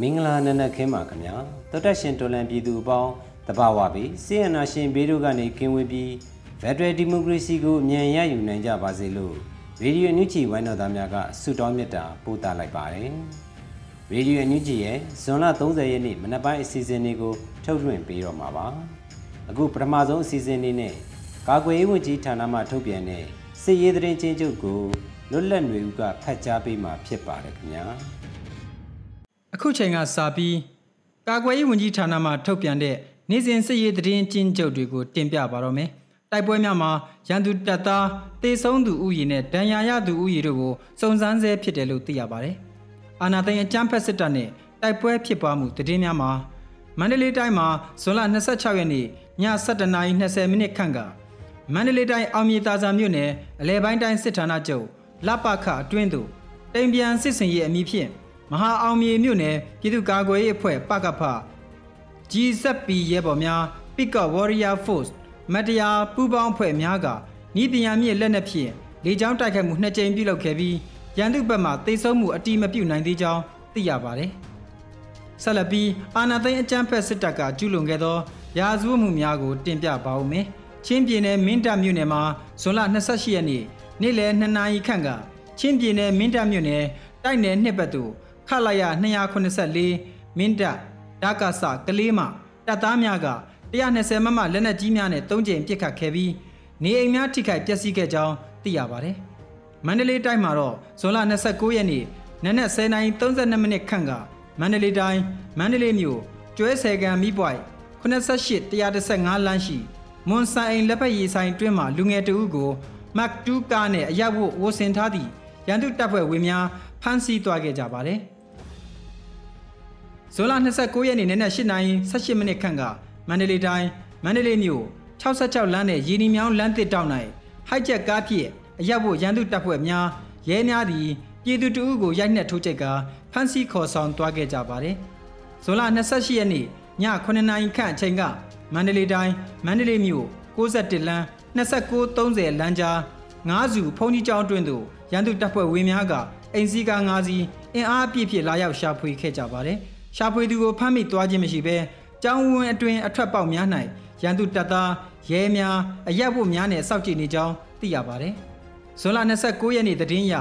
မင်္ဂလာနံနက်ခင်းပါခင်ဗျာတောတက်ရှင်တော်လန်ပြည်သူအပေါင်းတဘာဝပြီးစီယနာရှင်ဘေးတို့ကနေကင်းဝေးပြီးဖက်ဒရယ်ဒီမိုကရေစီကိုအမြန်ရယူနိုင်ကြပါစေလို့ရေဒီယိုအန်ယူဂျီဝိုင်းတော်သားများကဆုတောင်းမေတ္တာပို့သလိုက်ပါတယ်ရေဒီယိုအန်ယူဂျီရဲ့ဇွန်လ30ရက်နေ့မနက်ပိုင်းအစီအစဉ်လေးကိုထုတ်လွှင့်ပေးတော့မှာပါအခုပထမဆုံးအစီအစဉ်လေးနဲ့ကာကွယ်ရေးဝန်ကြီးဌာနမှထုတ်ပြန်တဲ့စစ်ရေးသတင်းချင်းချုပ်ကိုလွတ်လပ်နေဦးကဖတ်ကြားပေးမှာဖြစ်ပါတယ်ခင်ဗျာ အခုချိန်ကစပြီးကာကွယ်ရေးဝန်ကြီးဌာနမှထုတ်ပြန်တဲ့နေ့စဉ်စစ်ရေးသတင်းကျဉ်းချုပ်တွေကိုတင်ပြပါတော့မယ်။တိုက်ပွဲများမှာရန်သူတပ်သားတေဆုံးသူဥယျာဉ်နဲ့ဒဏ်ရာရသူဥယျာဉ်တို့ကိုစုံစမ်းဆဲဖြစ်တယ်လို့သိရပါတယ်။အာနာသိန်းအကြမ်းဖက်စစ်တပ်နဲ့တိုက်ပွဲဖြစ်ပွားမှုသတင်းများမှာမန္တလေးတိုင်းမှာဇွန်လ26ရက်နေ့ည7:20မိနစ်ခန့်ကမန္တလေးတိုင်းအောင်မြေသာစာမြို့နယ်အလဲပိုင်းတိုင်းစစ်ဌာနချုပ်လပခအတွင်းသို့တိမ်ပြန်စစ်စင်ရေးအမည်ဖြင့် မဟာအောင်မြေမြို့နယ်ပြည်သူ့ကာကွယ်ရေးအဖွဲ့ပကဖ GZP ရဲဘော်များ Pickup Warrior Force မတရားပူးပေါင်းအဖွဲ့များကဤပညာမြင့်လက်နက်ဖြင့်လေကြောင်းတိုက်ခိုက်မှုနှစ်ကြိမ်ပြုလုပ်ခဲ့ပြီးရန်သူဘက်မှတိတ်ဆုံးမှုအတိမပြုနိုင်သေးကြောင်းသိရပါတယ်။ဆက်လက်ပြီးအာနာသိန်းအကြမ်းဖက်စစ်တပ်ကကျူးလွန်ခဲ့သောရာဇဝတ်မှုများကိုတင်ပြပါဦးမယ်။ချင်းပြည်နယ်မင်းတပ်မြို့နယ်မှာဇွန်လ28ရက်နေ့နေ့လယ်2နာရီခန့်ကချင်းပြည်နယ်မင်းတပ်မြို့နယ်တိုက်နယ်နှစ်ဘက်သို့ ခလာရ284မင်းတပ်ဓာကဆကလေးမှတပ်သားများက120မမလက်နက်ကြီးများနဲ့၃ကြိမ်ပစ်ခတ်ခဲ့ပြီးနေအိမ်များထိခိုက်ပျက်စီးခဲ့ကြောင်းသိရပါတယ်။မန္တလေးတိုင်းမှာတော့ဇွန်လ29ရက်နေ့နနက်10:32မိနစ်ခန့်ကမန္တလေးတိုင်းမန္တလေးမြို့ကျွဲဆယ်ကန်မိပွိုက်88 115လမ်းရှိမွန်ဆိုင်အိမ်လက်ဖက်ရည်ဆိုင်တွင်းမှာလူငယ်တဦးကိုမက်တူကားနဲ့အရက်ဝတ်ဝတ်ဆင်ထားသည့်ရန်သူတပ်ဖွဲ့ဝင်များဖမ်းဆီးသွားခဲ့ကြပါတယ်။ ဇွန်လ29ရက်နေ့နနက်8:18မိနစ်ခန့်ကမန္တလေးတိုင်းမန္တလေးမြို့66လမ်းနဲ့ရည်နီမြောင်းလမ်းတစ်တောက်၌ဟိုက်ချက်ကားဖြင့်အရက်ဖို့ရန်သူတပ်ဖွဲ့များရဲများသည်ပြည်သူတအုပ်ကိုရိုက်နှက်ထိုးချက်ကဖမ်းဆီးခေါ်ဆောင်သွားခဲ့ကြပါတယ်။ဇွန်လ28ရက်နေ့ည9နာရီခန့်အချိန်ကမန္တလေးတိုင်းမန္တလေးမြို့61လမ်း2930လမ်းကြားငါးစုဖုန်ကြီးကျောင်းတွင်သို့ရန်သူတပ်ဖွဲ့ဝင်များကအိမ်စီးကား၅စီးအင်အားအပြည့်ဖြင့်လာရောက်ရှာဖွေခဲ့ကြပါတယ်။ ရှာဖွေသူကိုဖမ်းမိသွားခြင်းမရှိဘဲကျောင်းဝင်းအတွင်အထွက်ပေါက်များ၌ရန်သူတပ်သားရဲများအရက်ဖို့များနဲ့စောင့်ကြည့်နေကြောင်းသိရပါတယ်။ဇွန်လ29ရက်နေ့တည်င်းရ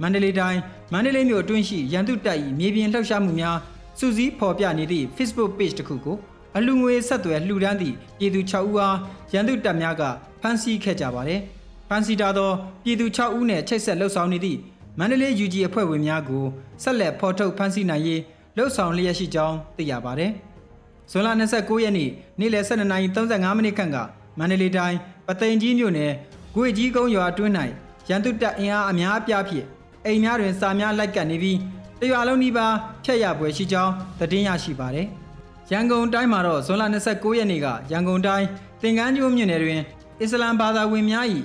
မန္တလေးတိုင်းမန္တလေးမြို့အတွင်းရှိရန်သူတပ်၏မြေပြင်လှုပ်ရှားမှုများစူးစီးဖော်ပြနေသည့် Facebook page တစ်ခုကိုအလူငွေဆက်သွယ်လှူဒန်းသည့်ပြည်သူ6ဦးအားရန်သူတပ်များကဖမ်းဆီးခဲ့ကြပါတယ်။ဖမ်းဆီးထားသောပြည်သူ6ဦးနှင့်ချိတ်ဆက်လှုပ်ဆောင်နေသည့်မန္တလေး UG အဖွဲ့ဝင်များကိုဆက်လက်ဖော်ထုတ်ဖမ်းဆီးနိုင်ရေး လှုပ်ဆောင်လျက်ရှိကြောင်းသိရပါတယ်။ဇွန်လ29ရက်နေ့နေ့လယ်12:35မိနစ်ခန့်ကမန္တလေးတိုင်းပသိမ်ကြီးမြို့နယ်ဂွေကြီးကုန်းရွာအတွင်း၌ရန်သူတပ်အင်အားအများအပြားဖြင့်အိမ်များတွင်စာများလိုက်ကပ်နေပြီးတရွာလုံးနီးပါးဖျက်ရပွဲရှိကြောင်းသတင်းရရှိပါတယ်။ရန်ကုန်တိုင်းမှာတော့ဇွန်လ29ရက်နေ့ကရန်ကုန်တိုင်းသင်္ကန်းကျွန်းမြို့နယ်တွင်အစ္စလမ်ဘာသာဝင်များ၏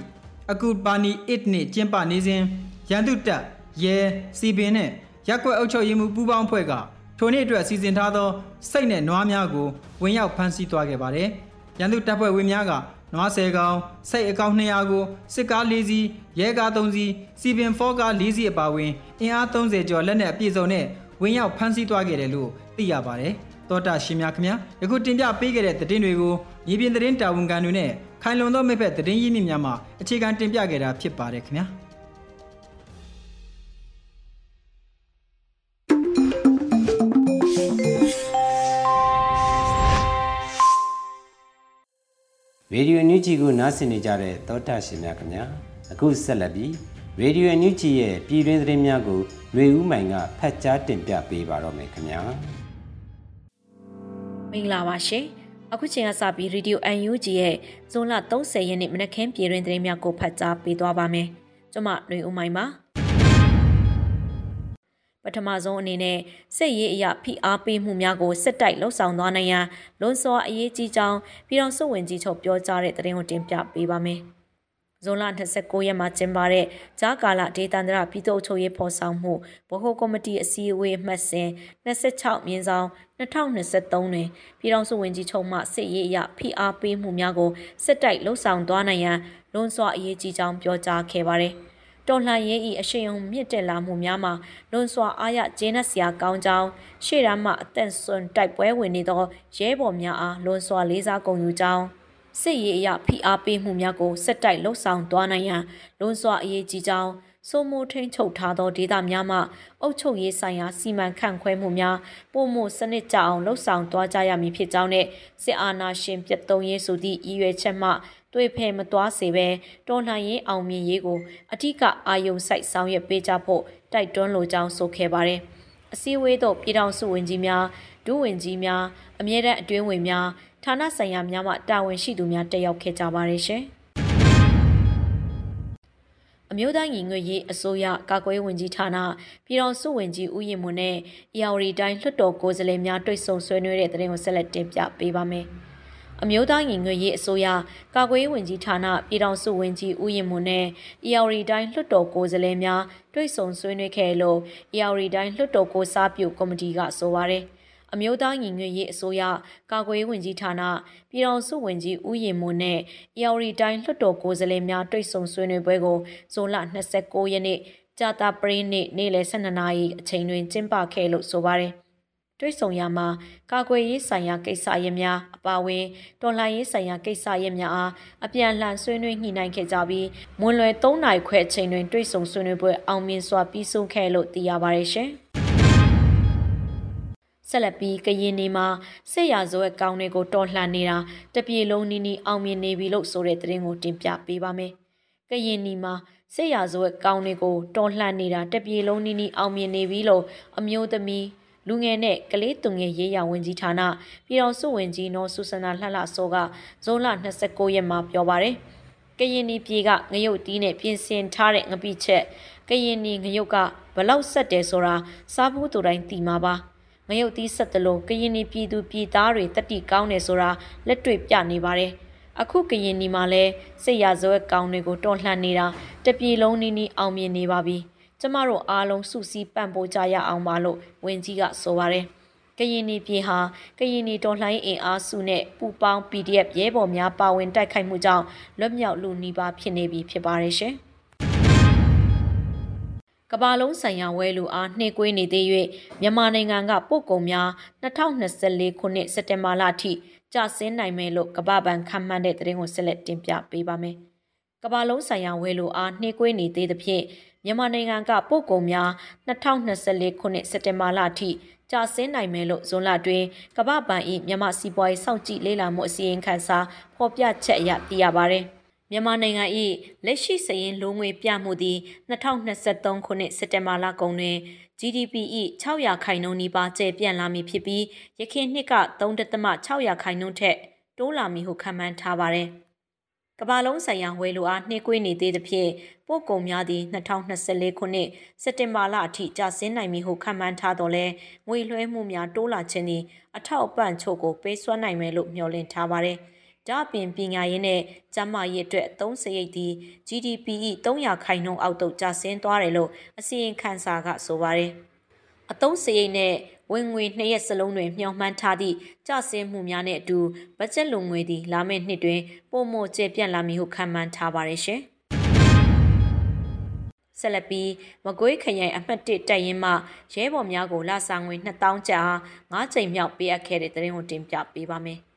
အကူပါနီအစ်နှင့်ကျင်းပနေစဉ်ရန်သူတပ်ရဲစီပင်နှင့်ရက်ွက်အုပ်ချုပ်ရေးမှုပူးပေါင်းဖွဲ့က ထိုနေ့အတွက်စီစဉ်ထားသောစိတ်နဲ့နွားများကိုဝင်ရောက်ဖမ်းဆီးသွားခဲ့ပါတယ်။ရန်သူတပ်ဖွဲ့ဝင်များကနွား10ကောင်စိတ်အကောင်200ကိုစစ်ကား4စီးရဲကား3စီးစီပင်4ကား4စီးအပါအဝင်အင်အား30ကျော်လက်နက်အပြည့်စုံနဲ့ဝင်ရောက်ဖမ်းဆီးသွားခဲ့တယ်လို့သိရပါတယ်။တောတာရှင်များခင်ဗျာယခုတင်ပြပေးခဲ့တဲ့သတင်းတွေကိုမြေပြင်သတင်းတာဝန်ခံတွေနဲ့ခိုင်လုံသောမိဖက်သတင်းရင်းမြစ်များမှအခြေခံတင်ပြခဲ့တာဖြစ်ပါတယ်ခင်ဗျာ။ ရေဒီယိုအန်ယူဂျီကိုနားဆင်နေကြတဲ့သောတာရှင်များခင်ဗျာအခုဆက်လက်ပြီးရေဒီယိုအန်ယူဂျီရဲ့ပြည်တွင်းသတင်းများကိုလွေဦးမိုင်ကဖတ်ကြားတင်ပြပေးပါတော့မယ်ခင်ဗျာမင်္ဂလာပါရှင်အခုချိန်ကစပြီးရေဒီယိုအန်ယူဂျီရဲ့ဇွန်လ30ရက်နေ့မနက်ခင်းပြည်တွင်းသတင်းများကိုဖတ်ကြားပေးသွားပါမယ်ကျွန်မလွေဦးမိုင်ပါ ပထမဆုံးအနေနဲ့စစ်ရေးအရာဖိအားပေးမှုများကိုစစ်တိုက်လှုပ်ဆောင်သွားနိုင်ရန်လွန်စွာအရေးကြီးကြောင်းပြည်တော်စုဝင်ကြီးချုပ်ပြောကြားတဲ့သတင်းကိုတင်ပြပေးပါမယ်။ဇွန်လ29ရက်မှာကျင်းပတဲ့ကြားကာလဒေသန္တရပြည်သူ့အချုပ်ရေးဖော်ဆောင်မှုဗဟိုကော်မတီအစည်းအဝေးမှတ်စဉ်26မြင်းဆောင်2023တွင်ပြည်ထောင်စုဝန်ကြီးချုပ်မှစစ်ရေးအရဖိအားပေးမှုများကိုစစ်တိုက်လှုံ့ဆော်သွားနိုင်ရန်လွန်စွာအရေးကြီးကြောင်းပြောကြားခဲ့ပါတယ်။ တော်လှန်ရေး၏အရှိန်အဟုန်မြင့်တက်လာမှုများမှာလွန်စွာအားရကျင်းနှစရာကောင်းကြောင်းရှေ့တန်းမှအသက်ဆွန်တိုက်ပွဲဝင်နေသောရဲဘော်များအားလွန်စွာလေးစားဂုဏ်ယူကြောင်းစစ်ရေးအရဖိအားပေးမှုများကိုစက်တိုက်လှုပ်ဆောင်သွားနိုင်ရန်လွန်စွာအရေးကြီးကြောင်းစိုးမိုးထိန်ချုပ်ထားသောဒေသများမှအုပ်ချုပ်ရေးဆိုင်ရာစီမံခန့်ခွဲမှုများပုံမှုစနစ်ကြအောင်လှုပ်ဆောင်သွားကြရမည်ဖြစ်ကြောင်းနဲ့စစ်အာဏာရှင်ပြတ်သုံးရေးဆိုသည့်ရည်ရွယ်ချက်မှ တွေ့ဖယ်မသွားစေဘဲတော်လှန်ရေးအောင်မြင်ရေးကိုအထူးအာယုံစိုက်ဆောင်ရွက်ပေးကြဖို့တိုက်တွန်းလိုကြောင်းဆိုခဲ့ပါတယ်။အစည်းအဝေးသို့ပြည်ထောင်စုဝန်ကြီးများဒုဝန်ကြီးများအမြဲတမ်းအတွင်းဝင်များဌာနဆိုင်ရာများမှတာဝန်ရှိသူများတက်ရောက်ခဲ့ကြပါတယ်ရှင်။အမျိုးသားညီညွတ်ရေးအစိုးရကာကွယ်ဝင်ကြီးဌာနပြည်တော်စုဝင်ကြီးဦးရင်မွန်းနဲ့အရာဝတီတိုင်းလွှတ်တော်ကိုယ်စားလှယ်များတွေ့ဆုံဆွေးနွေးတဲ့တဲ့ရင်ကိုဆက်လက်တင်ပြပေးပါမယ်။ အမျိုးသားညီညွတ်ရေးအစိုးရကာကွယ်ရေးဝန်ကြီးဌာနပြည်ထောင်စုဝန်ကြီးဦးရင်မွန်နဲ့ EOR တိုင်းလွှတ်တော်ကိုယ်စားလှယ်များတွေ့ဆုံဆွေးနွေးခဲ့လို့ EOR တိုင်းလွှတ်တော်ကိုစားပြုကော်မတီကဆိုပါရယ်အမျိုးသားညီညွတ်ရေးအစိုးရကာကွယ်ရေးဝန်ကြီးဌာနပြည်ထောင်စုဝန်ကြီးဦးရင်မွန်းနဲ့ EOR တိုင်းလွှတ်တော်ကိုယ်စားလှယ်များတွေ့ဆုံဆွေးနွေးပွဲကိုဇွန်လ29ရက်နေ့ကြာတာပရိနေ့နေ့လယ်12နာရီအချိန်တွင်ကျင်းပခဲ့လို့ဆိုပါတယ် တွိဆုံရမှာကာကွယ်ရေးဆိုင်ရာကိစ္စရပ်များအပါအဝင်တော်လှန်ရေးဆိုင်ရာကိစ္စရပ်များအားအပြန်အလှန်ဆွေးနွေးညှိနှိုင်းခဲ့ကြပြီးမွန်လွယ်3နိုင်ခွဲအချိန်တွင်တွိဆုံဆွေးနွေးပွဲအောင်မြင်စွာပြီးဆုံးခဲ့လို့သိရပါတယ်ရှင်။ဆက်လက်ပြီးကရင်နေမှာဆက်ရဇိုးရဲ့ကောင်းတွေကိုတော်လှန်နေတာတပြေလုံးနီးနီးအောင်မြင်နေပြီလို့ဆိုတဲ့သတင်းကိုတင်ပြပေးပါမယ်။ကရင်နီမှာဆက်ရဇိုးရဲ့ကောင်းတွေကိုတော်လှန်နေတာတပြေလုံးနီးနီးအောင်မြင်နေပြီလို့အမျိုးသမီး လူငယ်နဲ့ကလေးသူငယ်ရေးရဝန်ကြီးဌာနပြည်တော်စုဝင်ကြီးနော်ဆူဆနာလှလှစောကဇွန်လ29ရက်မှာပြောပါရယ်ကရင်နီပြည်ကငရုတ်တီးနဲ့ပြင်ဆင်ထားတဲ့ငပိချက်ကရင်နီငရုတ်ကဘလောက်ဆက်တယ်ဆိုတာစားဖို့သူတိုင်းသိမှာပါငရုတ်သီးဆက်တလုံးကရင်နီပြည်သူပြည်သားတွေတတိကောင်းတယ်ဆိုတာလက်တွေ့ပြနေပါတယ်အခုကရင်နီမှာလဲစိတ်ရဇွဲကောင်းတွေကိုတော်လှန်နေတာတပြေလုံးနီးနီးအောင်မြင်နေပါပြီ ကျမတို့အားလုံးစုစည်းပံ့ပိုးကြရအောင်ပါလို့ဝင်ကြီးကဆိုပါတယ်ကရင်နီပြည်ဟာကရင်နီတော်လှန်ရေးအင်အားစုနဲ့ပူပေါင်း PDF ရဲဘော်များပါဝင်တိုက်ခိုက်မှုကြောင့်လွတ်မြောက်လူနီးပါးဖြစ်နေပြီဖြစ်ပါတယ်ရှင်။ကဘာလုံးဆိုင်ရာဝဲလူအားနှိကွေးနေသေး၍မြန်မာနိုင်ငံကပို့ကုန်များ2024ခုနှစ်စက်တင်ဘာလအထိကျဆင်းနိုင်မယ်လို့ကဘာဘန်ခန့်မှန်းတဲ့သတင်းကိုဆက်လက်တင်ပြပေးပါမယ်။ကဘာလုံးဆိုင်ရာဝဲလူအားနှိကွေးနေသေးသဖြင့် မြန်မာနိုင်ငံကပို့ကုန်များ2024ခုနှစ်စက်တင်ဘာလအထိကျဆင်းနိုင်မယ်လို့ဇွန်လတွင်ကမ္ဘာ့ဘဏ်၏မြန်မာစီးပွားရေးစောင့်ကြည့်လေ့လာမှုအစီရင်ခံစာဖော်ပြချက်အရသိရပါသည်။မြန်မာနိုင်ငံ၏လက်ရှိစရင်လိုငွေပြမှုသည်2023ခုနှစ်စက်တင်ဘာလကုန်တွင် GDP ၏600ခိုင်နှုန်းနီးပါးကျပြန့်လာမည်ဖြစ်ပြီးရခိုင်နှစ်က3.600ခိုင်နှုန်းထက်တိုးလာမည်ဟုခန့်မှန်းထားပါသည် ကမ္ဘာလုံးဆိုင်ရာဝယ်လိုအားနှိကွေးနေသေးသဖြင့်ပို့ကုန်များသည့်2024ခုနှစ်စက်တင်ဘာလအထိကျဆင်းနိုင်မည်ဟုခန့်မှန်းထားတော်လဲငွေလွှဲမှုများတိုးလာခြင်းသည်အထောက်အပံ့ချို့ကိုပေးစွမ်းနိုင်မယ်လို့မျှော်လင့်ထားပါတယ်။ဒါအပြင်ပညာရေးနဲ့ကျန်းမာရေးအတွက်အသုံးစရိတ်သည် GDP ၏300ခိုင်နှုန်းအောက်သို့ကျဆင်းသွားတယ်လို့အစီရင်ခံစာကဆိုပါတယ်။ အသုံးစရိတ်နဲ့ဝင်ငွေနှစ်ရက်စလုံးတွင်မျှော်မှန်းထားသည့်ကျဆင်းမှုများနဲ့အတူဘတ်ဂျက်လုံငွေသည်လာမယ့်နှစ်တွင်ပိုမိုကျပြန့်လာမည်ဟုခန့်မှန်းထားပါတယ်ရှင်။ဆက်လက်ပြီးမကွေးခရိုင်အမှတ်1တပ်ရင်းမှရဲဘော်များကိုလာစာငွေ2000ကျပ်အား9ချိန်မြောက်ပေးအပ်ခဲ့တဲ့တဲ့ရင်ကိုတင်ပြပေးပါမယ်။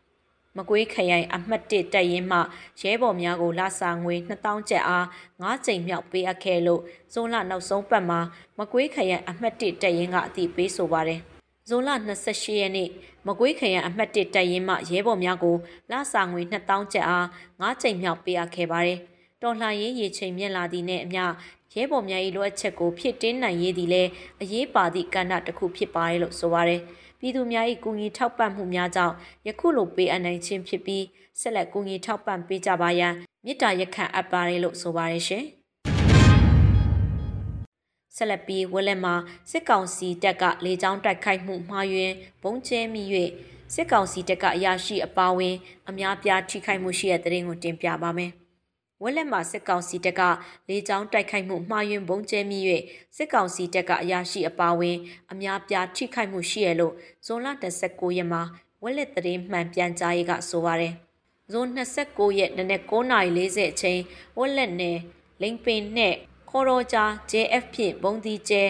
မကွေးခရိုင်အမှတ်1တပ်ရင်းမှရဲဘော်များကိုလာစာငွေ2000ကျပ်အား9ကြိမ်မြောက်ပေးအပ်ခဲ့လို့ဇွန်လနောက်ဆုံးပတ်မှာမကွေးခရိုင်အမှတ်1တပ်ရင်းကအတိပေးဆိုပါတယ်ဇွန်လ28ရက်နေ့မကွေးခရိုင်အမှတ်1တပ်ရင်းမှရဲဘော်များကိုလစာငွေ2000ကျပ်အား9ချိန်မြောက်ပေးအပ်ခဲ့ပါတယ်။တော်လှန်ရေးရေချိန်မြင့်လာသည့်နဲ့အမျှ ရဲဘော်များ၏လိုအပ်ချက်ကိုဖြစ်တင်းနိုင်ရေးသည်လည်းအရေးပါသည့်ကဏ္ဍတစ်ခုဖြစ်ပါတယ်လို့ဆိုပါတယ်။ပြည်သူများ၏ကူညီထောက်ပံ့မှုများကြောင့်ယခုလိုပေးအပ်နိုင်ခြင်းဖြစ်ပြီးဆက်လက်ကူညီထောက်ပံ့ပေးကြပါရန်မေတ္တာရက်ခံအပ်ပါတယ်လို့ဆိုပါတယ်ရှင်။ဆက်လက်ပြီးဝက်လက်မှာစစ်ကောင်စီတပ်ကလေကြောင်းတိုက်ခိုက်မှုမှားယွင်းဘုံကျဲမိ၍စစ်ကောင်စီတပ်ကအရာရှိအပါဝင် အများပြားထိခိုက်မှုရှိတဲ့တဲ့ရင်ကိုတင်ပြပါမယ်။ ဝက်လက်မှာစစ်ကောင်စီတပ်ကလေကြောင်းတိုက်ခိုက်မှုမှားယွင်းဘုံကျဲမိ၍စစ်ကောင်စီတပ်ကအရာရှိအပါဝင် အများပြားထိခိုက်မှုရှိရလို့ဇွန်လ29ရက်မှာဝက်လက်တဲ့မှန်ပြန်ကြားရေးကဆိုပါတယ်။ဇွန်29ရက်နေ့9:40အချိန်ဝက်လက်နယ်လိန်ပင်နဲ့ခေါ်တော်ကြား JF ဖြင့်ဘုံဒီကျဲ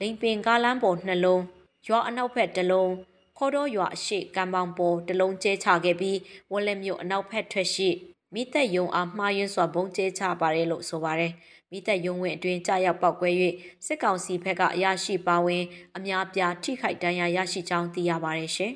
လိန်ပင်ကားလမ်းပေါ်နှလုံးရွာအနောက်ဘက်တစ်လုံးခေါ်တော်ရွာအရှိကံပေါင်ပေါ်တစ်လုံးကျဲချခဲ့ပြီးဝက်လက်မြို့အနောက်ဘက်ထွက်ရှိ မိသက်ယုံအားမှားယွင်းစွာဘုံကျဲချပါတယ်လို့ဆိုပါတယ်မိသက်ယုံဝင်အတွင်းကြာရောက်ပောက်ကွဲ၍စစ်ကောင်စီဘက်ကအရာရှိပါဝင် အများပြားထိခိုက်ဒဏ်ရာရရှိကြောင်းသိရပါတယ်ရှင်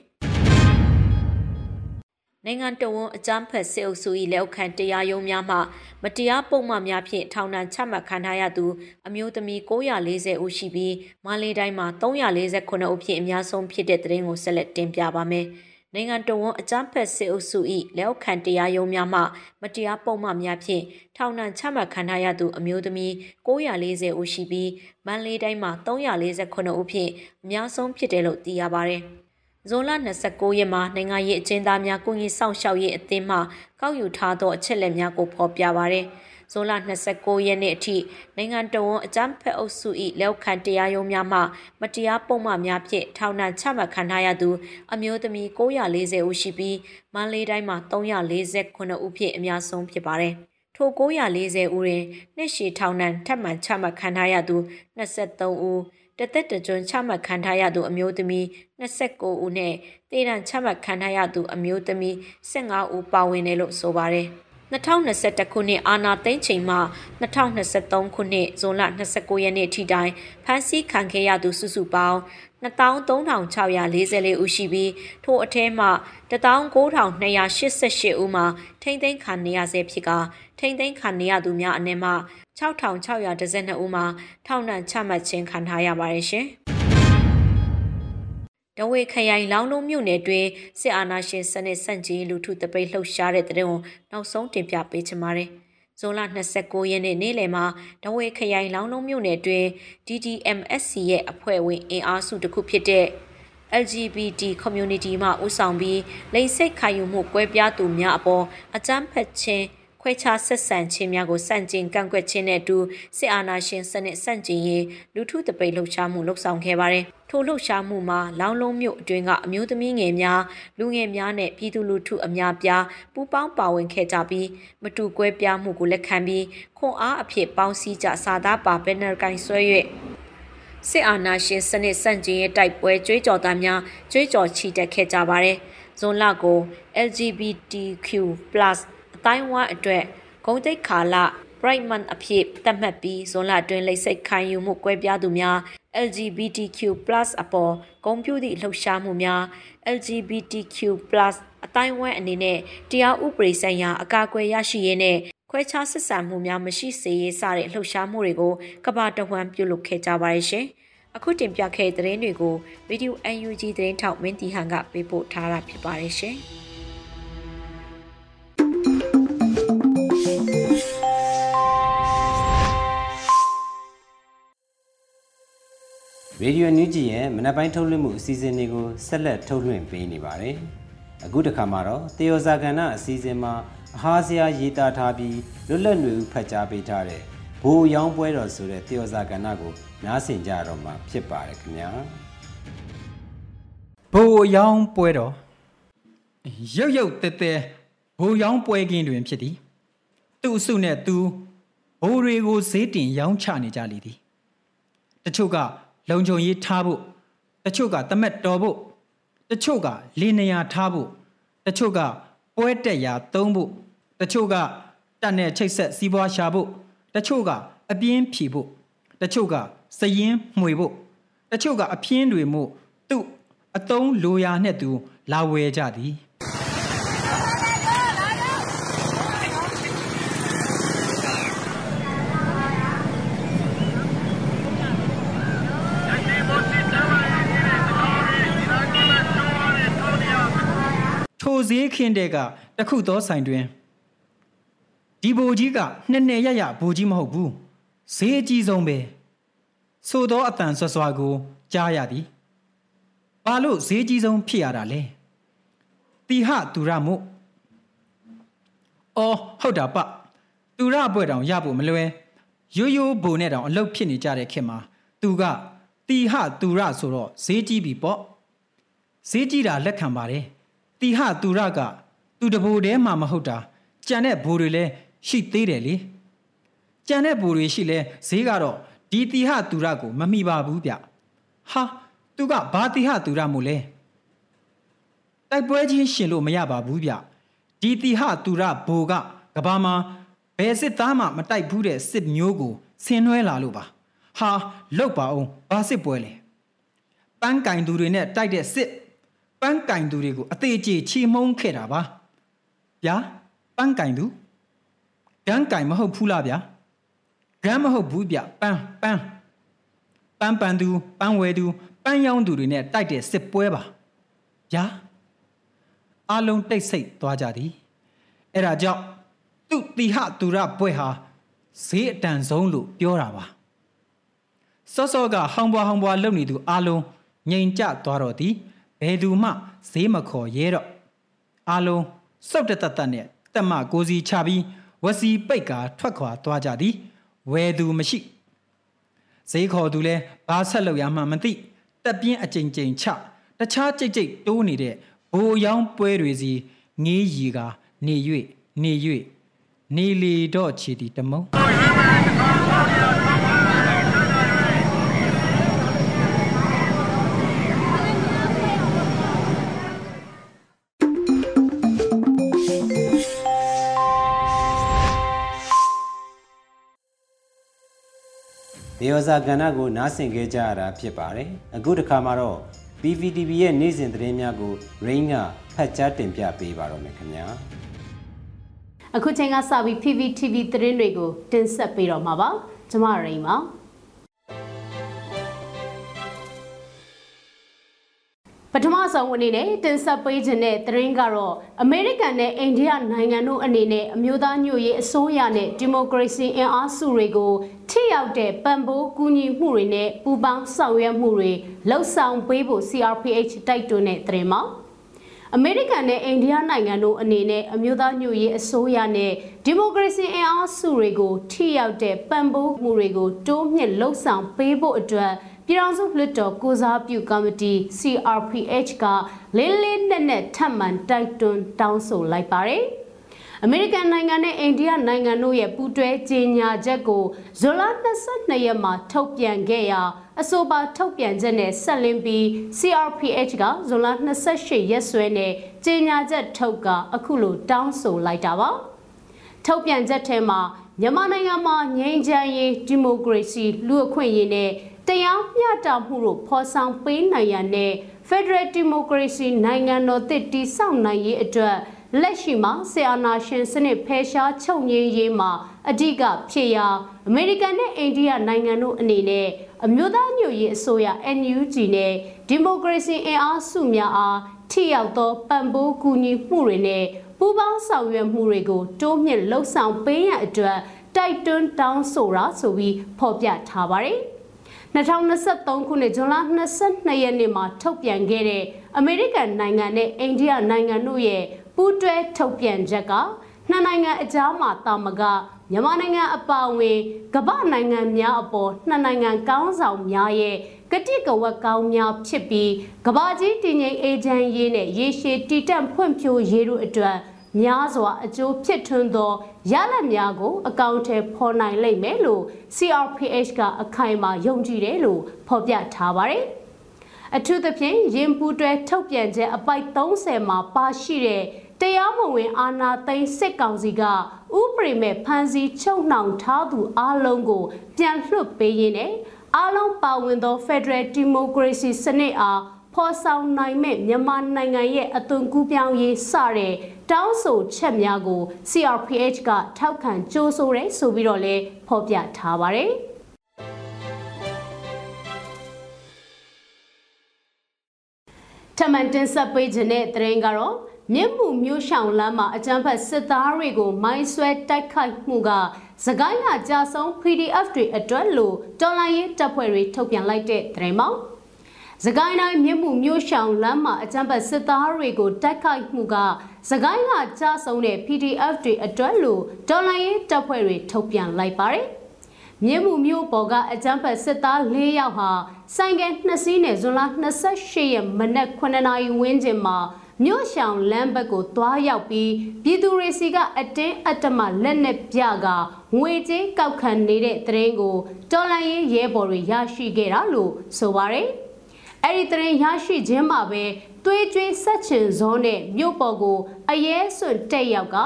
နိုင်ငံတော်ဝန်အကြမ်းဖက်စစ်အုပ်စု၏လက်အောက်ခံတရားရုံးများမှမတရားပုံမှန်များဖြင့်ထောင်ဒဏ်ချမှတ်ခံထားရသူ အမျိုးသမီး940ဦးရှိပြီးမန္တလေးတိုင်းမှာ348ဦးဖြင့်အများဆုံးဖြစ်တဲ့သတင်းကိုဆက်လက်တင်ပြပါမယ်။ နိုင်ငံတော်ဝန်အကြမ်းဖက်စစ်အုပ်စု၏လက်အောက်ခံတရားရုံးများမှမတရားပုံမှန်များဖြင့်ထောင်ဒဏ်ချမှတ်ခံထားရသူအမျိုးသမီး940ဦးရှိပြီးမန္တလေးတိုင်းမှာ348ဦးဖြင့်အများဆုံးဖြစ်တယ်လို့သိရပါတယ်။ဇွန်လ29ရက်မှာနိုင်ငံရေးအကျဉ်းသားများကုညီဆောင်ရှောက်ရေးအသင်းမှကောက်ယူထားသောအချက်လက်များကိုဖော်ပြပါရယ် ဇွန်လ29ရက်နေ့အထိနိုင်ငံတော်ဝန်အကြမ်းဖက်အုပ်စု၏လက်ခံတရားရုံးများမှမတရားပုံမှန်များဖြင့်ထောင်ဒဏ်ချမှတ်ခံထားရသူ အမျိုးသမီး940ဦးရှိပြီးမန္တလေးတိုင်းမှာ348ဦးဖြင့်အများဆုံးဖြစ်ပါတယ်ထို940ဦးတွင်နှစ်ရှည်ထောင်ဒဏ်ထပ်မံချမှတ်ခံထားရသူ23ဦးတသက်တကြွချမှတ်ခံထားရသူအမျိုးသမီး29ဦးနဲ့တေတံချမှတ်ခံထားရသူအမျိုးသမီး15ဦးပါဝင်တယ်လို့ဆိုပါတယ် 2021ခုနှစ်အာနာသိန်းချိန်မှ2023ခုနှစ်ဇွန်လ29ရက်နေ့ထိတိုင်ဖမ်းဆီးခံခဲ့ရသူစုစုပေါင်း23,644ဦးရှိပြီးထိုအထဲမှ19,288ဦးမှာထိမ့်သိမ်းခံနေရဆဲဖြစ်ကထိမ့်သိမ်းခံနေရသူများအနက်မှ6612ဦးမှာထောင်ဒဏ်ချမှတ်ခြင်းခံထားရပါတယ်ရှင်။ တဝေခရိုင်လောင်းလုံးမြို့နယ်တွင်စစ်အာဏာရှင်စနစ်ဆန့်ကျင်လူထုတပိတ်လှုပ်ရှားတဲ့တဲ့ဝန်နောက်ဆုံးတင်ပြပေးချင်ပါတယ်။ဇွန်လ29ရက်နေ့နေ့လယ်မှာတဝေခရိုင်လောင်းလုံးမြို့နယ်တွင် DDMSC ရဲ့အဖွဲ့ဝင်အင်အားစုတစ်ခုဖြစ်တဲ့ LGBT community မှဦးဆောင်ပြီးလိင်စိတ်ခံယူမှုကွဲပြားသူများအပေါ်အကြမ်းဖက်ခြင်း ခွဲခြားဆက်ဆံခြင်းများကိုစန့်ကျင်ကန့်ကွက်ခြင်းနဲ့အတူစစ်အာဏာရှင်စနစ်စန့်ကျင်ရေးလူထုတပိတ်လှုပ်ရှားမှုလှုပ်ဆောင်ခဲ့ပါတယ်။ထိုလှုပ်ရှားမှုမှာလောင်းလုံးမြို့အတွင်းကအမျိုးသမီးငယ်များလူငယ်များနဲ့ပြည်သူလူထုအများပြားပူးပေါင်းပါဝင်ခဲ့ကြပြီးမတူကွဲပြားမှုကိုလက်ခံပြီးခွန်အားအဖြစ်ပေါင်းစည်းကြစာသားပါဘန်နာကိုင်ဆွဲ၍စစ်အာဏာရှင်စနစ်စန့်ကျင်ရေးတိုက်ပွဲကြွေးကြော်သားများကြွေးကြော်ချီတက်ခဲ့ကြပါတယ်။ဇွန်လကို LGBTQ+ တိုင်းဝမ်အတွက်ဂုံတိတ်ခါလ Bright Month အဖြစ်သတ်မှတ်ပြီးဇွန်လအတွင်းလိပ်စိတ်ခံယူမှုကွဲပြားသူများ LGBTQ+ အပေါ်ဂုံပြူသည့်လှုပ်ရှားမှုများ LGBTQ+ အတိုင်းဝမ်အနေနဲ့တရားဥပဒေဆိုင်ရာအကာအကွယ်ရရှိရေးနဲ့ခွဲခြားဆက်ဆံမှုများမရှိစေရေးစတဲ့လှုပ်ရှားမှုတွေကိုကဘာတဝမ်းပြုလုပ်ခဲ့ကြပါရဲ့ရှင်။အခုတင်ပြခဲ့တဲ့သတင်းတွေကို Radio UNG သတင်းထောက်မင်းတီဟန်ကပေးပို့ထားတာဖြစ်ပါတယ်ရှင်။ ရေဒီယိုနူးဂျီရဲ့မနက်ပိုင်းထုတ်လွှင့်မှုအစီအစဉ်တွေကိုဆက်လက်ထုတ်လွှင့်ပေးနေပါတယ်။အခုတစ်ခါမှာတော့တေယောဇာကဏ္ဍအစီအစဉ်မှာအဟာစရာရေးသားထားပြီးလွတ်လပ်နေဦးဖတ်ကြားပေးထားတဲ့ဘိုးရောင်းပွဲတော်ဆိုတဲ့တေယောဇာကဏ္ဍကိုနားဆင်ကြတော့မှာဖြစ်ပါတယ်ခင်ဗျာ။ဘိုးရောင်းပွဲတော်ရုပ်ရုပ်တဲတဲဘိုးရောင်းပွဲကင်းတွင်ဖြစ်သည်။သူ့အစုနဲ့သူဘိုးတွေကိုဈေးတင်ရောင်းချနေကြလေသည်။တချို့က လုံခြုံရေးထားဖို့တချို့ကတမက်တော်ဖို့တချို့ကလေနေရာထားဖို့တချို့ကပွဲတက်ရာသုံးဖို့တချို့ကတက်နဲ့ချိတ်ဆက်စီးပွားရှာဖို့တချို့ကအပြင်းဖြီဖို့တချို့ကစရင်မှွေဖို့တချို့ကအပြင်းတွေမှုသူ့အတုံးလိုရာနှင့်သူလာဝယ်ကြသည်ထို ဈေးခင်းတဲ့ကတခုသောဆိုင်တွင်ဒီဘိုကြီးကနှစ်နှစ်ရရဘိုကြီးမဟုတ်ဘူးဈေးအကြီးဆုံးပဲဆိုသောအတန်ဆွဆွာကိုကြားရသည်ဘာလို့ဈေးကြီးဆုံးဖြစ်ရတာလဲတီဟသူရမို့အော်ဟုတ်တာပသူရဘွဲ့တောင်ရဖို့မလွယ်ရိုးရိုးဘိုနဲ့တောင်အလုတ်ဖြစ်နေကြတဲ့ခင်မှာသူကတီဟသူရဆိုတော့ဈေးကြီးပြီပေါ့ဈေးကြီးတာလက်ခံပါတယ် တီဟသူရကသူတဘိုတည်းမှမဟုတ်တာကြံတဲ့ဘိုတွေလည်းရှိသေးတယ်လေကြံတဲ့ဘိုတွေရှိလဲဈေးကတော့ဒီတီဟသူရကိုမမိပါဘူးဗျဟာသူကဘာတီဟသူရမို့လဲတိုက်ပွဲချင်းရှင်လို့မရပါဘူးဗျဒီတီဟသူရဘိုကကဘာမှာဘယ်စစ်သားမှမတိုက်ဘူးတဲ့စစ်မျိုးကိုဆင်းနွှဲလာလို့ပါဟာလောက်ပါအောင်ဘာစစ်ပွဲလဲပန်းကင်သူတွေနဲ့တိုက်တဲ့စစ် ပန်းကင်သူတွေကိုအသေးကြီးချီမုံခဲ့တာပါဗျာပန်းကင်သူဂန်းကင်မဟုတ်ဘူးလားဗျာဂန်းမဟုတ်ဘူးဗျပန်းပန်းပန်းပန်းသူပန်းဝဲသူပန်းရောင်းသူတွေနဲ့တိုက်တဲ့စစ်ပွဲပါဗျာအလုံးတိတ်ဆိတ်သွားကြသည်အဲ့ဒါကြောင့်သူတိဟသူရပွဲဟာဈေးအတန်ဆုံးလို့ပြောတာပါစောစောကဟောင်းပွားဟောင်းပွားလုပ်နေသူအလုံးငြိမ်ကျသွားတော့သည် ဘယ်သူမှဈေးမခေါ်ရဲတော့အလုံးစောက်တတတနဲ့တက်မကိုစီချပြီးဝစီပိတ်ကာထွက်ခွာသွားကြသည်ဝယ်သူမရှိဈေးခေါ်သူလဲဘာဆက်လုပ်ရမှမသိတက်ပြင်းအကြိမ်ကြိမ်ချတခြားကြိတ်ကြိတ်တိုးနေတဲ့ဘိုးရောင်းပွဲတွေစီငေးရီကနေ၍နေ၍နေလီတော့ချီတီတမုံ ဒေဝဇာကဏ္ဍကိုနားဆင်ခဲ့ကြရတာဖြစ်ပါတယ်အခုတစ်ခါမှာတော့ PVTV ရဲ့နေ့စဉ်သတင်းများကို Rain ကဖတ်ကြားတင်ပြပေးပါတော့မယ်ခင်ဗျာအခုချိန်ကစပြီး PVTV သတင်းတွေကိုတင်ဆက်ပေးတော့မှာပါကျမရိန်ပါ ပထမဆုံးအနေနဲ့တင်ဆက်ပေးခြင်းတဲ့သတင်းကတော့အမေရိကန်နဲ့အိန္ဒိယနိုင်ငံတို့အနေနဲ့အမျိုးသားညွတ်ရေးအစိုးရနဲ့ဒီမိုကရေစီအင်အားစုတွေကိုထိရောက်တဲ့ပံ့ပိုးကူညီမှုတွေနဲ့ပူးပေါင်းဆောင်ရွက်မှုတွေလှုပ်ဆောင်ပေးဖို့ CRPH တိုက်တွန်းတဲ့သတင်းမှာအမေရိကန်နဲ့အိန္ဒိယနိုင်ငံတို့အနေနဲ့အမျိုးသားညွတ်ရေးအစိုးရနဲ့ဒီမိုကရေစီအင်အားစုတွေကိုထိရောက်တဲ့ပံ့ပိုးမှုတွေကိုတိုးမြင့်လှုပ်ဆောင်ပေးဖို့အတွက် ပြည်ထောင်စုလွှတ်တော်ကိုစားပြုကော်မတီ CRPH ကလေးလေးနက်နက်ထပ်မံတိုက်တွန်းတောင်းဆိုလိုက်ပါတယ်။အမေရိကန်နိုင်ငံနဲ့အိန္ဒိယနိုင်ငံတို့ရဲ့ပူးတွဲကြေညာချက်ကိုဇွန်လ22ရက်မှာထုတ်ပြန်ခဲ့ရာအဆိုပါထုတ်ပြန်ချက်နဲ့ဆက်လင်းပြီး CRPH ကဇွန်လ28ရက်စွဲနဲ့ကြေညာချက်ထုတ်ကအခုလိုတောင်းဆိုလိုက်တာပါ။ထုတ်ပြန်ချက်ထဲမှာမြန်မာနိုင်ငံမှာငြိမ်းချမ်းရေးဒီမိုကရေစီလူ့အခွင့်အရေးနဲ့တရား မျှတမှုတို့ဖော်ဆောင်ပေးနိုင်ရန်နဲ့ Federal Democracy နိုင်ငံတော်သစ်တည်ဆောက်နိုင်ရေးအတွက်လက်ရှိမှာဆီအာနာရှင်စနစ်ဖယ်ရှားချုပ်ငြိမ်းရေးမှာအဓိကဖြစ်ရာအမေရိကန်နဲ့အိန္ဒိယနိုင်ငံတို့အနေနဲ့အမျိုးသားညွတ်ရေးအစိုးရ NUG နဲ့ဒီမိုကရေစီအင်အားစုများအားထိရောက်သောပံ့ပိုးကူညီမှုတွေနဲ့ပူးပေါင်းဆောင်ရွက်မှုတွေကိုတိုးမြင့်လှုပ်ဆောင်ပေးရန်အတွက်တိုက်တွန်းတောင်းဆိုတာဆိုပြီးဖော်ပြထားပါတယ်။ 2023ခုနှစ်ဇွန်လ22ရက်နေ့မှာထုတ်ပြန်ခဲ့တဲ့အမေရိကန်နိုင်ငံနဲ့အိန္ဒိယနိုင်ငံတို့ရဲ့ပူးတွဲထုတ်ပြန်ချက်ကနှစ်နိုင်ငံအကြားမှာတာမကမြန်မာနိုင်ငံအပါအဝင်ကမ္ဘာနိုင်ငံများအပေါ်နှစ်နိုင်ငံကောင်းဆောင်များရဲ့ကတိကဝတ်ကောင်းများဖြစ်ပြီးကမ္ဘာကြီးတည်ငြိမ်အေဂျင့်ရေးနဲ့ရေရှည်တည်တံ့ဖွံ့ဖြိုးရေးတို့အတွက် များစွာအကျိုးဖြစ်ထွန်းသောရလဒ်များကို အကောင့်ထဲဖော်နိုင်လိမ့်မယ်လို့ CRPH ကအခိုင်အမာယုံကြည်တယ်လို့ဖော်ပြထားပါတယ်။အထူးသဖြင့်ရင်ပူတွဲထုတ်ပြန်ချက်အပိုက်30မှာပါရှိတဲ့တရားမဝင်အာဏာသိမ်းစစ်ကောင်စီကဥပဒေမဲ့ဖမ်းဆီးချုပ်နှောင်ထားသူအလုံးကို ပြန်လွှတ်ပေးရင်းနဲ့အလုံးပါဝင်သော Federal Democracy စနစ်အား ဖဖော်ဆောင်နိုင်မဲ့မြန်မာနိုင်ငံရဲ့အသွင်ကူးပြောင်းရေးစတဲ့တောင်းဆိုချက်များကို CRPH ကထောက်ခံကြိုးဆိုရဲဆိုပြီးတော့လည်းဖော်ပြထားပါတယ်။ထမန်တင်ဆက်ပေးခြင်းတဲ့တရင်ကတော့မြင့်မှုမျိုးရှောင်လမ်းမှာအကြမ်းဖက်စစ်သားတွေကိုမိုင်းဆွဲတိုက်ခိုက်မှုကစကိုင်းကကြာဆုံး PDF တွေအတွက်လို့တော်လိုင်းရေးတပ်ဖွဲ့တွေထုတ်ပြန်လိုက်တဲ့တရင်မောင် စကိုင်းတိုင်းမြင့်မှုမျိုးရှောင်လမ်းမှာအကြမ်းဖက်စစ်သားတွေကိုတိုက်ခိုက်မှုကစကိုင်းကကြာဆုံးတဲ့ PDF တွေအတွက်လို့တော်လိုင်းရေးတပ်ဖွဲ့တွေထုတ်ပြန်လိုက်ပါတယ်မြင်းမှုမျိုးပေါ်ကအကြမ်းဖက်စစ်သား၄ယောက်ဟာဆိုင်ကယ်နှစ်စီးနဲ့ဇွန်လ28ရက်မနက်9နာရီဝန်းကျင်မှာမြို့ရှောင်လမ်းဘက်ကိုသွားရောက်ပြီးပြည်သူတွေစီကအတင်းအတ္တမလက်နဲ့ပြကငွေကြေးကောက်ခံနေတဲ့တရင်ကိုတော်လန်ရေးရဲဘော်တွေရရှိခဲ့တာလို့ဆိုပါတယ်။ အဲ့ဒီတရင်ရရှိခြင်းမှာပဲသွေးကြွေးဆက်ချင်စောနဲ့မြို့ပေါ်ကိုအရဲစွန့်တက်ရောက်က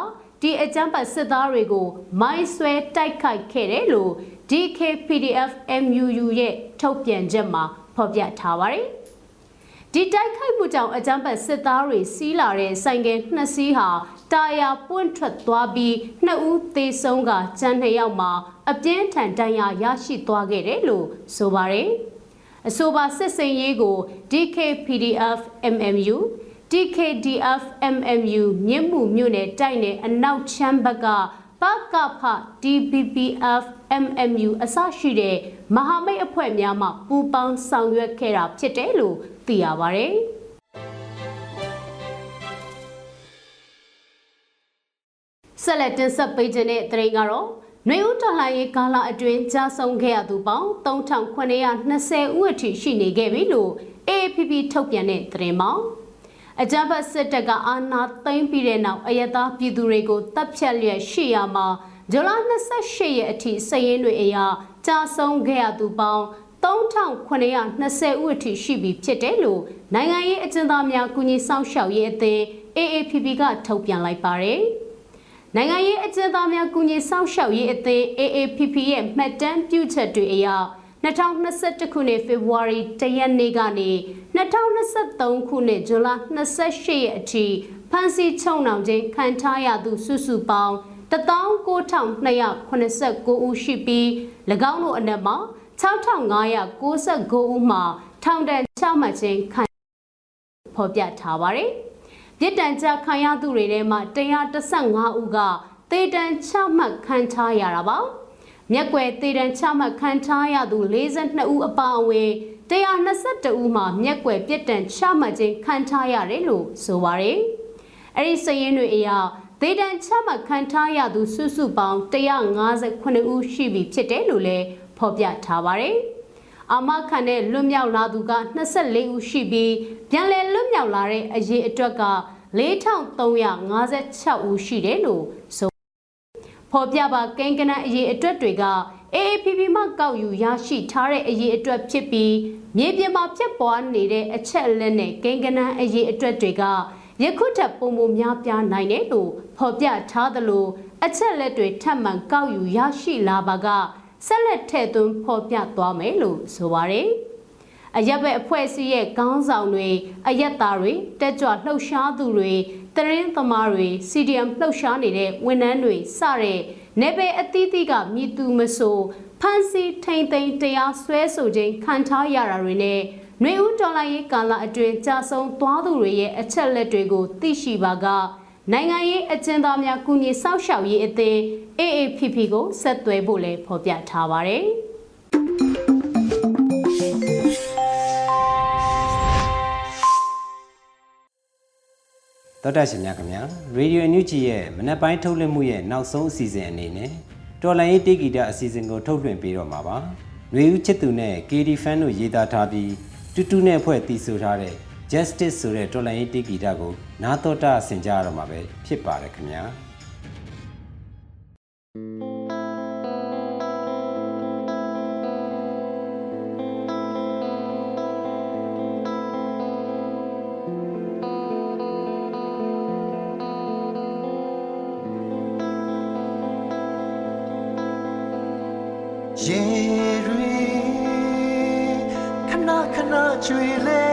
ဒီအကြမ်းဖက်စစ်သားတွေကို မိုင်းဆွဲတိုက်ခိုက်ခဲ့တယ်လို့ DKPDF MUU ရဲ့ထုတ်ပြန်ချက်မှာဖော်ပြထားပါတယ်။ဒီတိုက်ခိုက်မှုကြောင့်အကြမ်းဖက်စစ်သားတွေစီးလာတဲ့ဆိုင်ကယ်နှစ်စီးဟာတာယာပွင့်ထွက်သွားပြီးနှစ်ဦးသေဆုံးကကျန်နှစ်ယောက်မှာအပြင်းထန်ဒဏ်ရာရရှိသွားခဲ့တယ်လို့ဆိုပါတယ်။ အဆိုပါစစ်စင်ရေးကို DKPDF MMU DKDF MMU မြင့်မှုမြို့နယ်တိုက်နယ်အနောက်ချမ်းဘက်ကပကဖ DBPF MMU အစရှိတဲ့မဟာမိတ်အဖွဲ့များမှပူးပေါင်းဆောင်ရွက်ခဲ့တာဖြစ်တယ်လို့သိရပါဗျ။ဆက်လက်တင်ဆက်ပေးခြင်းတဲ့တရင်ကတော့ နှွေဦးတော်လှန်ရေးကာလအတွင်းကြာဆုံးခဲ့ရသူပေါင်း3920ဦးအထိရှိနေခဲ့ပြီလို့ AAPP ထုတ်ပြန်တဲ့သတင်းမှာအကြမ်းဖက်စစ်တပ်ကအာဏာသိမ်းပြီးတဲ့နောက်အယက်သားပြည်သူတွေကိုတပ်ဖြတ်လျက်ရှိရမှာဇူလိုင်28ရက်အထိစည်ရင်းတွေအရကြာဆုံးခဲ့ရသူပေါင်း3920ဦးအထိရှိပြီဖြစ်တယ်လို့နိုင်ငံရေးအကျဉ်းသားများကုညီဆောင်ရှောက်ရေးအသင်း AAPP ကထုတ်ပြန်လိုက်ပါတယ်။ နိုင်ငံရေးအကျဉ်းသားများကုညီဆောင်ရှောက်ရေးအသင်း AAPP ရဲ့မှတ်တမ်းပြုချက်တွေအရ2021ခုနှစ်ဖေဖော်ဝါရီတရက်နေ့ကနေ2023ခုနှစ်ဇွန်လ28ရက်အထိဖမ်းဆီးချုပ်နှောင်ခြင်းခံထားရသူစုစုပေါင်း19289ဦးရှိပြီး၎င်းတို့အနက်မှာ6599ဦးမှာထောင်ဒဏ်ချမှတ်ခြင်းခံဖော်ပြထားပါတယ်။ ပြည်တံကြခံရသူတွေထဲမှာ115ဦးကတေတံချမှတ်ခံထားရတာပါ။မြက်ွယ်တေတံချမှတ်ခံထားရသူ42ဦးအပါအဝင်122ဦးမှာမျက်ွယ်ပြစ်ဒဏ်ချမှတ်ခြင်းခံထားရတယ်လို့ဆိုပါရယ်။အဲ့ဒီစည်ရင်းတွေအရဒေတန်ချမှတ်ခံထားရသူစုစုပေါင်း158ဦးရှိပြီဖြစ်တယ်လို့လည်းဖော်ပြထားပါရယ်။ အာမခံတဲ့လွတ်မြောက်လာသူက24ဦးရှိပြီးပြန်လည်လွတ်မြောက်လာတဲ့အရေးအတွက်က4356ဦးရှိတယ်လို့ဆိုဖော်ပြပါကိန်းကနအရေးအတွက်တွေက AAPP မှကောက်ယူရရှိထားတဲ့အရေးအတွက်ဖြစ်ပြီးမြေပြင်မှာဖြစ်ပွားနေတဲ့အချက်အလက်နဲ့ကိန်းကနအရေးအတွက်တွေကယခုထပ်ပုံမများပြားနိုင်တယ်လို့ဖော်ပြထားသလိုအချက်လက်တွေထပ်မံကောက်ယူရရှိလာပါက ဆက်လက်ထည့်သွင်းဖော်ပြသွားမယ်လို့ဆိုပါတယ်။အရက်ဘက်အဖွဲ့အစည်းရဲ့ခေါင်းဆောင်တွေအရက်သားတွေတက်ကြွလှုပ်ရှားသူတွေတရင်သမားတွေ CDM လှုပ်ရှားနေတဲ့ဝန်ထမ်းတွေစတဲ့နေပယ်အသီးသီးကမြည်သူမဆိုဖန်စီထိန်သိမ်းတရားဆွဲဆိုခြင်းခံထားရတာတွေနဲ့နှွေဦးတော်လိုင်းရေးကာလအတွင်းကြာဆုံးသွားသူတွေရဲ့အချက်လက်တွေကိုသိရှိပါက နိုင်ငံရေးအကျဉ်းသားများကုညီစောင့်ရှောက်ရေးအသင်း AAPP ကိုဆက်သွယ်ဖို့လည်းဖော်ပြထားပါတယ်။တော်တာရှင်များခင်ဗျာရေဒီယိုညူချီရဲ့မနက်ပိုင်းထုတ်လွှင့်မှုရဲ့နောက်ဆုံးအစီအစဉ်အနေနဲ့တော်လိုင်းရေးတေဂီတာအစီအစဉ်ကိုထုတ်လွှင့်ပေးတော့မှာပါ။ရေဦးချစ်သူနဲ့ KD fan တို့ရေးသားထားပြီးတူတူနဲ့ဖွဲ့တည်ဆိုထားတဲ့ Justice ဆိုတဲ့တော်လိုင်းရေးတေဂီတာကို နားတော်တာဆင်ကြရတော့မှာပဲဖြစ်ပါတယ်ခင်ဗျာ။ Jerry ခဏခဏချွေလဲ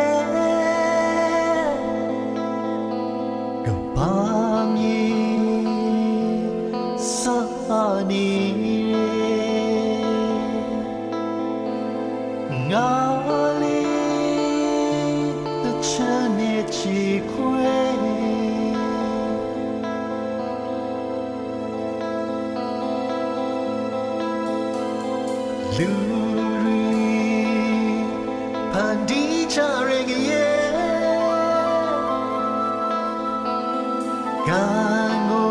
是过。Luri pandicha regie Gango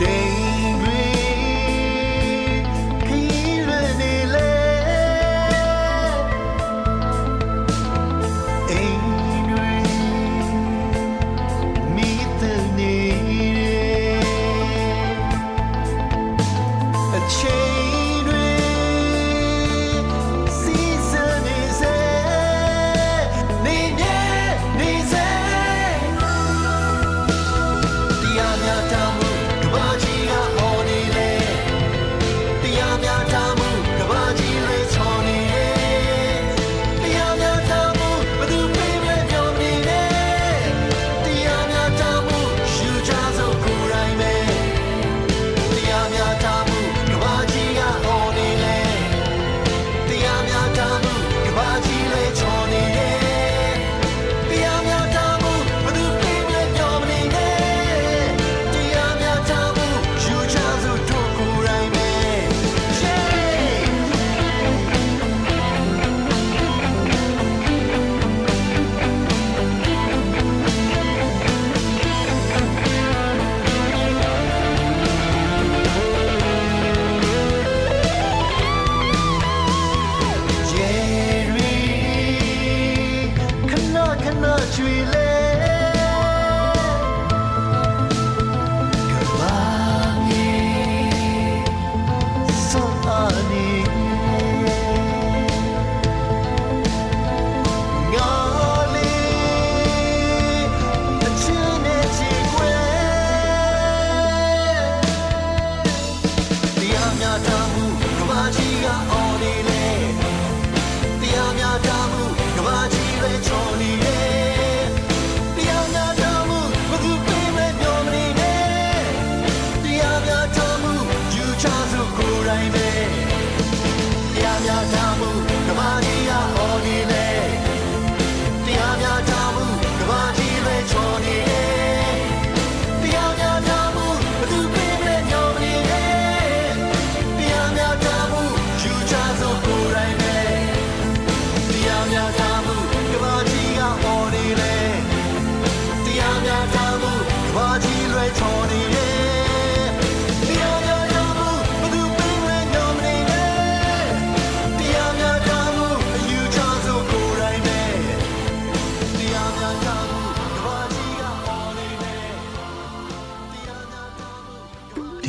ဒီ